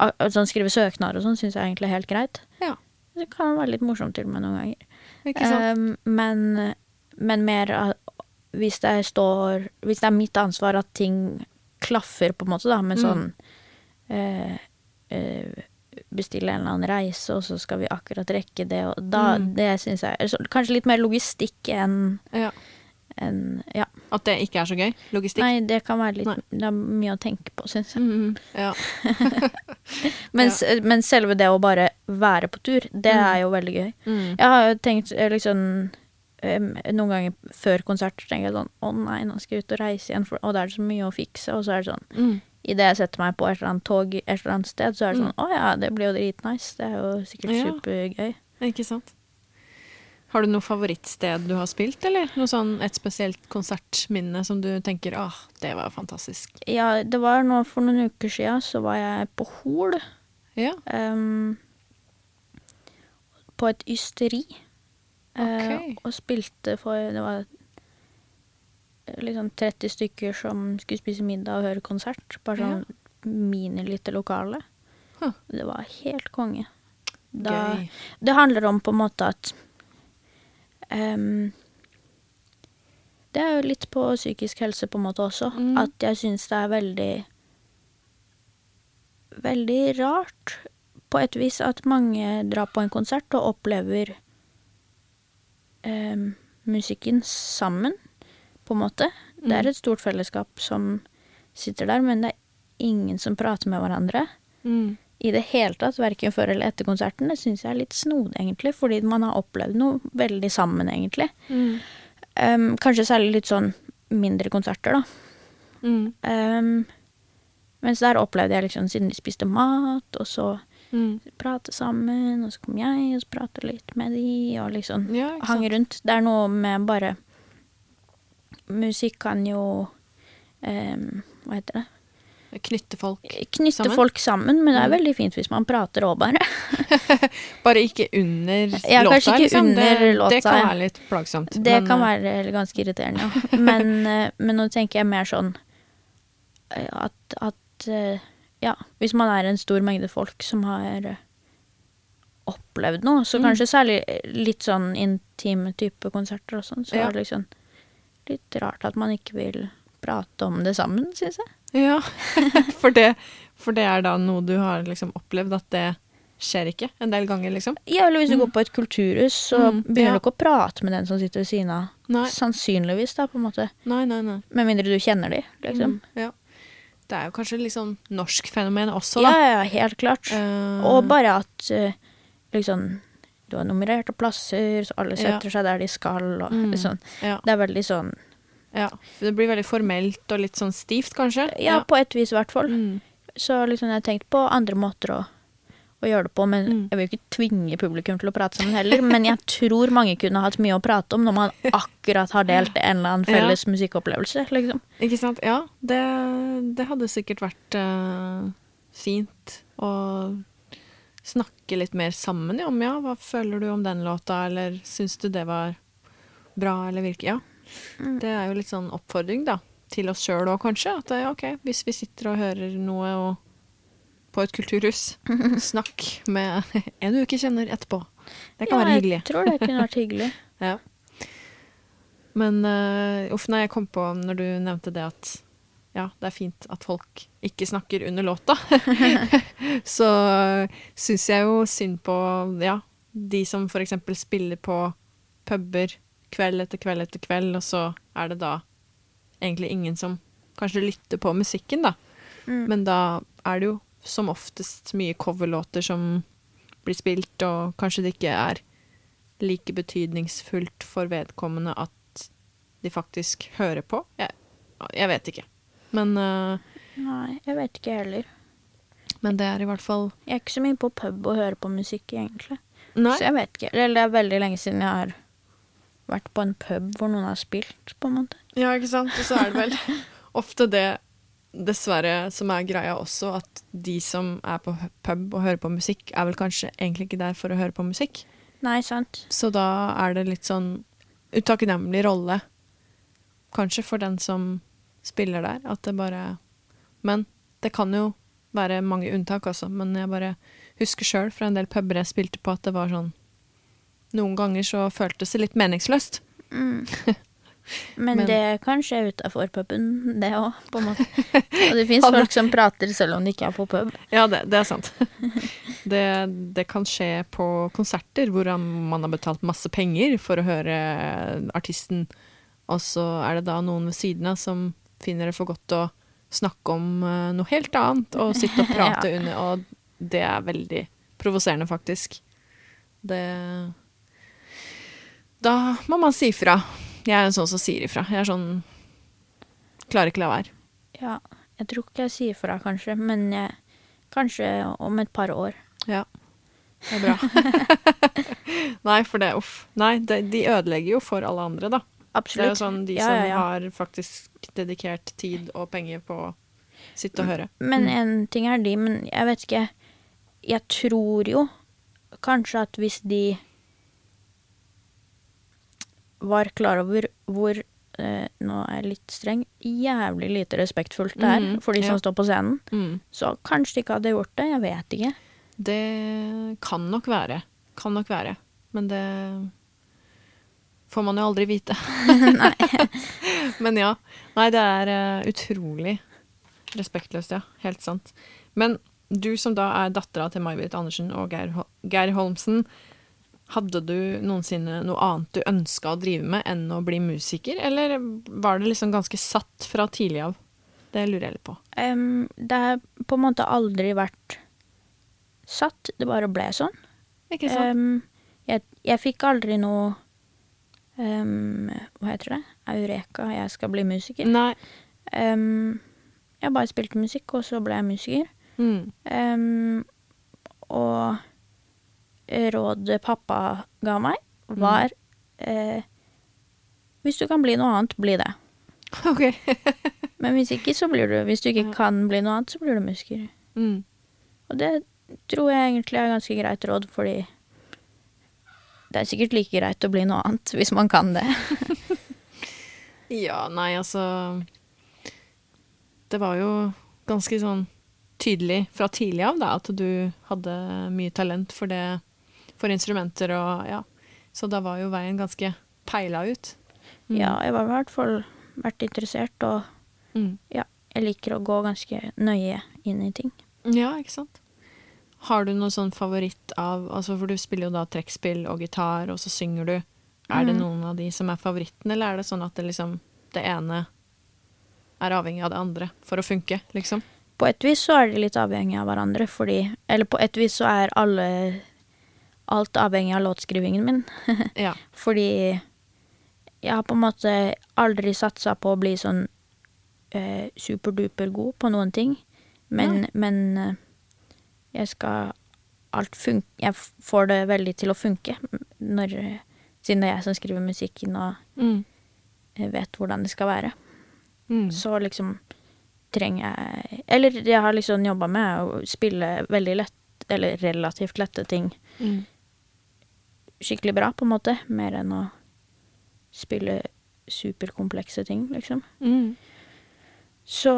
Sånn skrive søknader og sånn syns jeg egentlig er helt greit. Ja, Det kan være litt morsomt til og med noen ganger. ikke sant? Um, men, men mer hvis det står Hvis det er mitt ansvar at ting klaffer, på en måte, da, med Mm. sånn uh, eh, Bestille en eller annen reise, og så skal vi akkurat rekke det, og da Mm. Det syns jeg er så, Kanskje litt mer logistikk enn Ja. En, Ja. At det ikke er så gøy? Logistikk? Nei, det kan være litt Nei. Det er mye å tenke på, syns jeg. Mm, ja. Mens, men selve det å bare være på tur, det Mm. er jo veldig gøy. Mm. Jeg har jo tenkt eh, liksom Noen ganger før konsert tenker jeg sånn Å nei, nå skal jeg ut og reise igjen, for, og da er det så mye å fikse. Og så er det sånn Mm. Idet jeg setter meg på et eller annet tog et eller annet sted, så er det Mm. sånn Å ja, det blir jo dritnice. Det er jo sikkert Ja. supergøy. Ikke sant. Har du noe favorittsted du har spilt, eller? Noe sånn et spesielt konsertminne som du tenker ah, det var fantastisk. Ja, det var nå for noen uker sia, så var jeg på Hol. Ja. Um, på et ysteri. Okay. Uh, og spilte for Det var liksom 30 stykker som skulle spise middag og høre konsert. Bare sånn minilite lokale. Huh. Det var helt konge. Da, Gøy. det handler om på en måte at um, Det er jo litt på psykisk helse på en måte også. Mm. At jeg syns det er veldig Veldig rart på et vis at mange drar på en konsert og opplever um, musikken sammen, på en måte. Det er Mm. et stort fellesskap som sitter der, men det er ingen som prater med hverandre Mm. i det hele tatt, verken før eller etter konserten. Det syns jeg er litt snodig, egentlig, fordi man har opplevd noe veldig sammen, egentlig. Mm. Um, kanskje særlig litt sånn mindre konserter, da. Mm. Um, mens der opplevde jeg liksom, siden de spiste mat, og så Mm. prate sammen, og så kom jeg og så prate litt med de, og liksom Ja, hang rundt. Det er noe med bare Musikk kan jo em, Hva heter det? Knytte folk. Knytte Sammen? folk sammen, men det er Mm. veldig fint hvis man prater òg, bare. Bare ikke under Ja, låta, ikke liksom. under det, låta, det kan være litt plagsomt. Det men, kan eh, være ganske irriterende, ja. Men, eh, men nå tenker jeg mer sånn eh, at, at Ja, hvis man er en stor mengde folk som har opplevd noe, så Mm. kanskje særlig litt sånn intime type konserter og sånn, så Ja. er det liksom litt rart at man ikke vil prate om det sammen, syns jeg. Ja, for det, for det er da noe du har liksom opplevd at det skjer ikke en del ganger, liksom? Ja, eller hvis du Mm. går på et kulturhus, så Mm, begynner ja. du ikke å prate med den som sitter ved siden av. Nei, Sannsynligvis, da, på en måte. nei, nei. nei. Med mindre du kjenner de, liksom. Mm, ja. Det er jo kanskje litt sånn norsk fenomen også, da. ja, ja, helt klart. Uh... Og bare at eh, liksom Du har nummererte plasser, så alle Ja. setter seg der de skal, og Mm. sånn. ja, Det er veldig sånn ja. Det blir veldig formelt og litt sånn stivt, kanskje? Ja, på et vis i hvert fall. Mm. Så liksom jeg har tenkt på andre måter å, å gjøre det på, men Mm. jeg vil jo ikke tvinge publikum til å prate sammen heller. Men jeg tror mange kunne hatt mye å prate om når man akkurat har delt en eller annen Ja. felles musikkopplevelse, liksom. Ikke sant? Ja, det, det hadde sikkert vært uh, fint å snakke litt mer sammen om ja, hva føler du om den låta, eller syns du det var bra, eller virker Ja. Mm. Det er jo litt sånn oppfordring, da, til oss sjøl òg, kanskje. At det, ok, hvis vi sitter og hører noe og på et kulturhus, snakk med en du ikke kjenner etterpå. Det kan ja, være hyggelig. Jeg tror det kunne vært hyggelig. Ja. Men uh, uff, nei, jeg kom på når du nevnte det at ja, det er fint at folk ikke snakker under låta. så syns jeg jo synd på ja, de som eksempel spiller på puber kveld etter kveld etter kveld, og så er det da egentlig ingen som kanskje lytter på musikken, da. Mm. Men da er det jo som oftest mye coverlåter som blir spilt, og kanskje det ikke er like betydningsfullt for vedkommende at de faktisk hører på. Jeg, jeg vet ikke. Men, uh, Nei, jeg vet ikke heller. men det er i hvert fall Jeg er ikke så mye på pub og hører på musikk, egentlig. Nei. Så jeg vet ikke. Eller det er veldig lenge siden jeg har vært på en pub hvor noen har spilt, på en måte. Ja, ikke sant? Og så er det vel ofte det, dessverre, som er greia også, at de som er på pub og hører på musikk, er vel kanskje egentlig ikke der for å høre på musikk. Nei, sant. Så da er det litt sånn utakknemlig rolle, kanskje, for den som spiller der, at det bare Men det kan jo være mange unntak, altså. Men jeg bare husker sjøl fra en del puber jeg spilte på, at det var sånn Noen ganger så føltes det litt meningsløst. Mm. Men, Men- det kan skje utafor puben, det òg, på en måte. Og det fins folk som prater selv om de ikke er på pub. Ja, det, det er sant. Det, det kan skje på konserter hvor man har betalt masse penger for å høre artisten, og så er det da noen ved siden av som finner det for godt å snakke om eh, noe helt annet og sitte og prate Ja. under, og det er veldig provoserende, faktisk. Det Da må man si ifra. Jeg er en sånn som sier ifra. Jeg er sånn Klarer ikke la være. Ja, jeg tror ikke jeg sier fra, kanskje, men jeg, kanskje om et par år. Ja. Det er bra. Nei, for det Uff. Nei, det, de ødelegger jo for alle andre, da. Det er jo sånn de Ja, som ja, ja. har faktisk dedikert tid og penger på å sitte og høre. Men Mm. en ting er de, men jeg vet ikke Jeg tror jo kanskje at hvis de var klar over hvor eh, Nå er jeg litt streng. Jævlig lite respektfullt det er mm, for de som ja. står på scenen. Mm. Så kanskje de ikke hadde gjort det. Jeg vet ikke. Det kan nok være. Kan nok være. Men det får man jo aldri vite. Men ja. Nei, det er eh, utrolig respektløst, ja. Helt sant. Men du som da er dattera til May-Britt Andersen og Geir, Hol Geir Holmsen, hadde du noensinne noe annet du ønska å drive med enn å bli musiker, eller var det liksom ganske satt fra tidlig av? Det lurer jeg litt på. Um, det har på en måte aldri vært satt. Det bare ble sånn. Ikke Em, jeg, jeg fikk aldri noe em, Hva heter det? Eureka, jeg skal bli musiker. Nei. Um, jeg bare spilte musikk, og så ble jeg musiker. Mm. Um, og rådet pappa ga meg, var eh, Hvis du kan bli noe annet, bli det. OK. Men hvis ikke, så blir du Hvis du ikke kan bli noe annet, så blir du musiker. Mm. Og det tror jeg egentlig er ganske greit råd, fordi det er sikkert like greit å bli noe annet hvis man kan det. Ja, nei, altså Det var jo ganske sånn tydelig fra tidlig av da, at du hadde mye talent for det, for instrumenter og ja. Så da var jo veien ganske peila ut. Mm. Ja, jeg var i hvert fall vært interessert, og Mm. ja, jeg liker å gå ganske nøye inn i ting. Ja, ikke sant. Har du noen sånn favoritt av altså For du spiller jo da trekkspill og gitar, og så synger du. Er det Mhm. noen av de som er favoritten, eller er det sånn at det liksom det ene er avhengig av det andre for å funke, liksom? På et vis så er de litt avhengig av hverandre, fordi Eller på et vis så er alle Alt avhengig av låtskrivingen min. Ja. Fordi jeg har på en måte aldri satsa på å bli sånn eh, superduper god på noen ting. Men, men eh, jeg skal alt funke Jeg får det veldig til å funke når, siden det er jeg som skriver musikken og Mm. eh, vet hvordan det skal være. Mm. Så liksom trenger jeg Eller jeg har liksom jobba med å spille veldig lett eller relativt lette ting Mm. skikkelig bra, på en måte. Mer enn å spille superkomplekse ting, liksom. Mm. Så,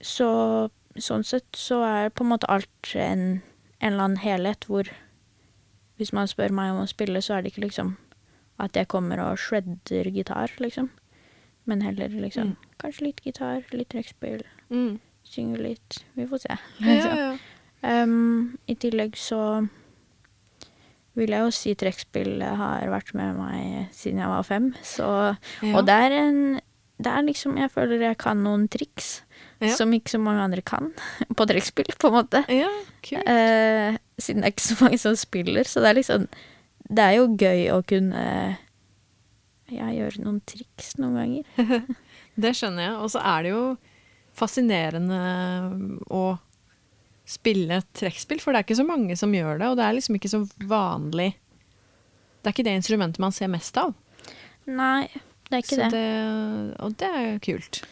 så sånn sett så er på en måte alt en, en eller annen helhet hvor hvis man spør meg om å spille, så er det ikke liksom at jeg kommer og shredder gitar, liksom. Men heller liksom Mm. kanskje litt gitar, litt trekkspill, Mm. synge litt. Vi får se. Ja, liksom. ja. Um, I tillegg så vil jeg jo si trekkspill har vært med meg siden jeg var fem, så Ja. Og det er en Det er liksom Jeg føler jeg kan noen triks Ja. som ikke så mange andre kan på trekkspill, på en måte. Ja, kult. Eh, siden det er ikke så mange som spiller, så det er liksom Det er jo gøy å kunne ja, gjøre noen triks noen ganger. Det skjønner jeg. Og så er det jo fascinerende å spille trekkspill, for det er ikke så mange som gjør det, og det er liksom ikke så vanlig Det er ikke det instrumentet man ser mest av. Nei, det er ikke Så det. Og det er kult.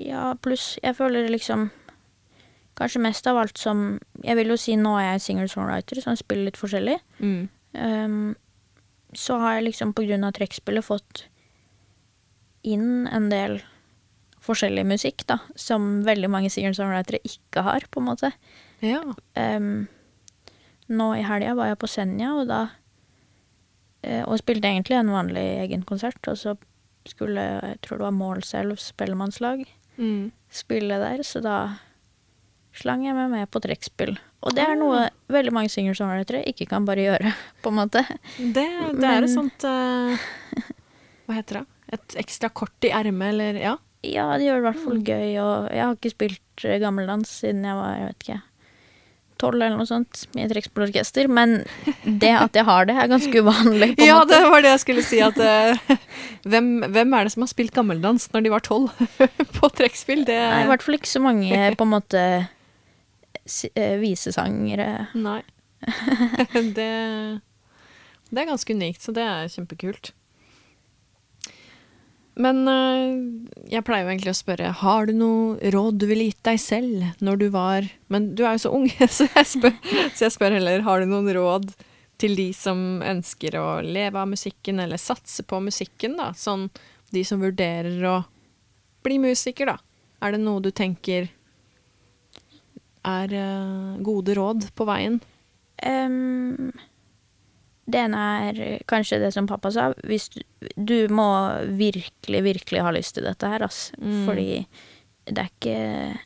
Ja, pluss jeg føler liksom Kanskje mest av alt som Jeg vil jo si nå er jeg singer-songwriter, så jeg spiller litt forskjellig. Mm. Um, så har jeg liksom på grunn av trekkspillet fått inn en del forskjellig musikk, da, som veldig mange singer-songwritere ikke har, på en måte. Ja. Um, nå i helga var jeg på Senja, og da eh, Og spilte egentlig en vanlig egen konsert, og så skulle jeg tror det var Målselv spellemannslag Mm. spille der, så da slang jeg meg med på trekkspill. Og det er noe veldig mange singer-songwritere ikke kan bare gjøre, på en måte. Det, det Men- er et sånt uh, Hva heter det? Et ekstra kort i ermet, eller Ja. Ja, det gjør det i hvert fall gøy, og jeg har ikke spilt eh, gammeldans siden jeg var, jeg vet ikke, tolv eller noe sånt, i et trekkspillorkester, men det at jeg har det, er ganske uvanlig, Ja, måte. det var det jeg skulle si. At, uh, hvem, hvem er det som har spilt gammeldans når de var tolv på trekkspill? Det Nei, i hvert fall ikke så mange, på en måte, eh, visesangere. Nei. det, det er ganske unikt, så det er kjempekult. Men øh, jeg pleier jo egentlig å spørre har du noe råd du ville gitt deg selv når du var Men du er jo så ung, så jeg spør, så jeg spør heller har du noen råd til de som ønsker å leve av musikken eller satse på musikken, da? Sånn de som vurderer å bli musiker, da. Er det noe du tenker er øh, gode råd på veien? Em, det ene er kanskje det som pappa sa, hvis du, du må virkelig, virkelig ha lyst til dette her, ass. Mm. Fordi det er ikke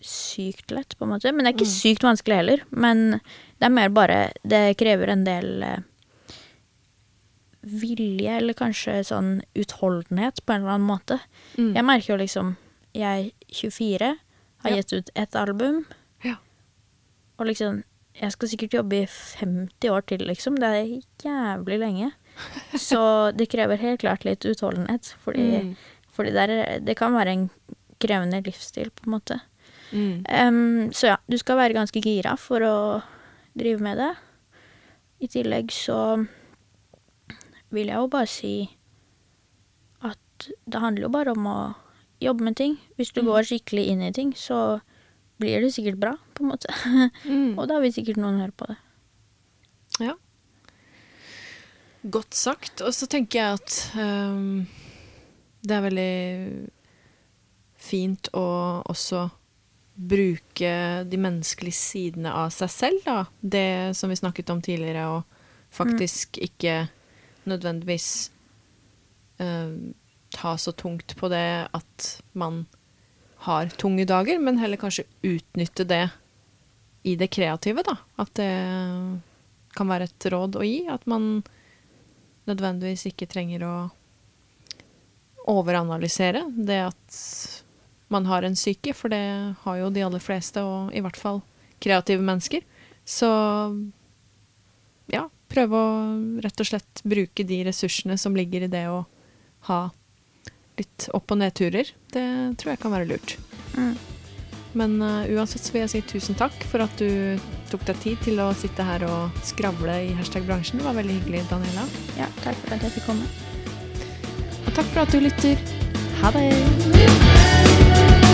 sykt lett, på en måte. Men det er ikke Mm. sykt vanskelig heller. Men det er mer bare Det krever en del eh, vilje, eller kanskje sånn utholdenhet, på en eller annen måte. Mm. Jeg merker jo liksom Jeg er 24, har Ja. gitt ut ett album, Ja. og liksom Jeg skal sikkert jobbe i 50 år til, liksom. Det er jævlig lenge. Så det krever helt klart litt utholdenhet, fordi, Mm. fordi det, er, det kan være en krevende livsstil, på en måte. Mm. Um, så ja, du skal være ganske gira for å drive med det. I tillegg så vil jeg jo bare si at det handler jo bare om å jobbe med ting. Hvis du Mm. går skikkelig inn i ting, så blir det sikkert bra, på en måte. Mm. Og da vil sikkert noen høre på det. Ja. Godt sagt. Og så tenker jeg at um, det er veldig fint å også bruke de menneskelige sidene av seg selv, da. Det som vi snakket om tidligere, og faktisk ikke nødvendigvis uh, ta så tungt på det at man har tunge dager, men heller kanskje utnytte det i det kreative, da. At det kan være et råd å gi. At man nødvendigvis ikke trenger å overanalysere det at man har en syke, for det har jo de aller fleste, og i hvert fall kreative mennesker. Så ja, prøve å rett og slett bruke de ressursene som ligger i det å ha litt opp- og nedturer. Det tror jeg kan være lurt. Mm. Men uh, uansett så vil jeg si tusen takk for at du tok deg tid til å sitte her og skravle i hashtag bransjen. Det var veldig hyggelig, Daniela. Ja, takk for at jeg fikk komme. Og takk for at du lytter. Ha det!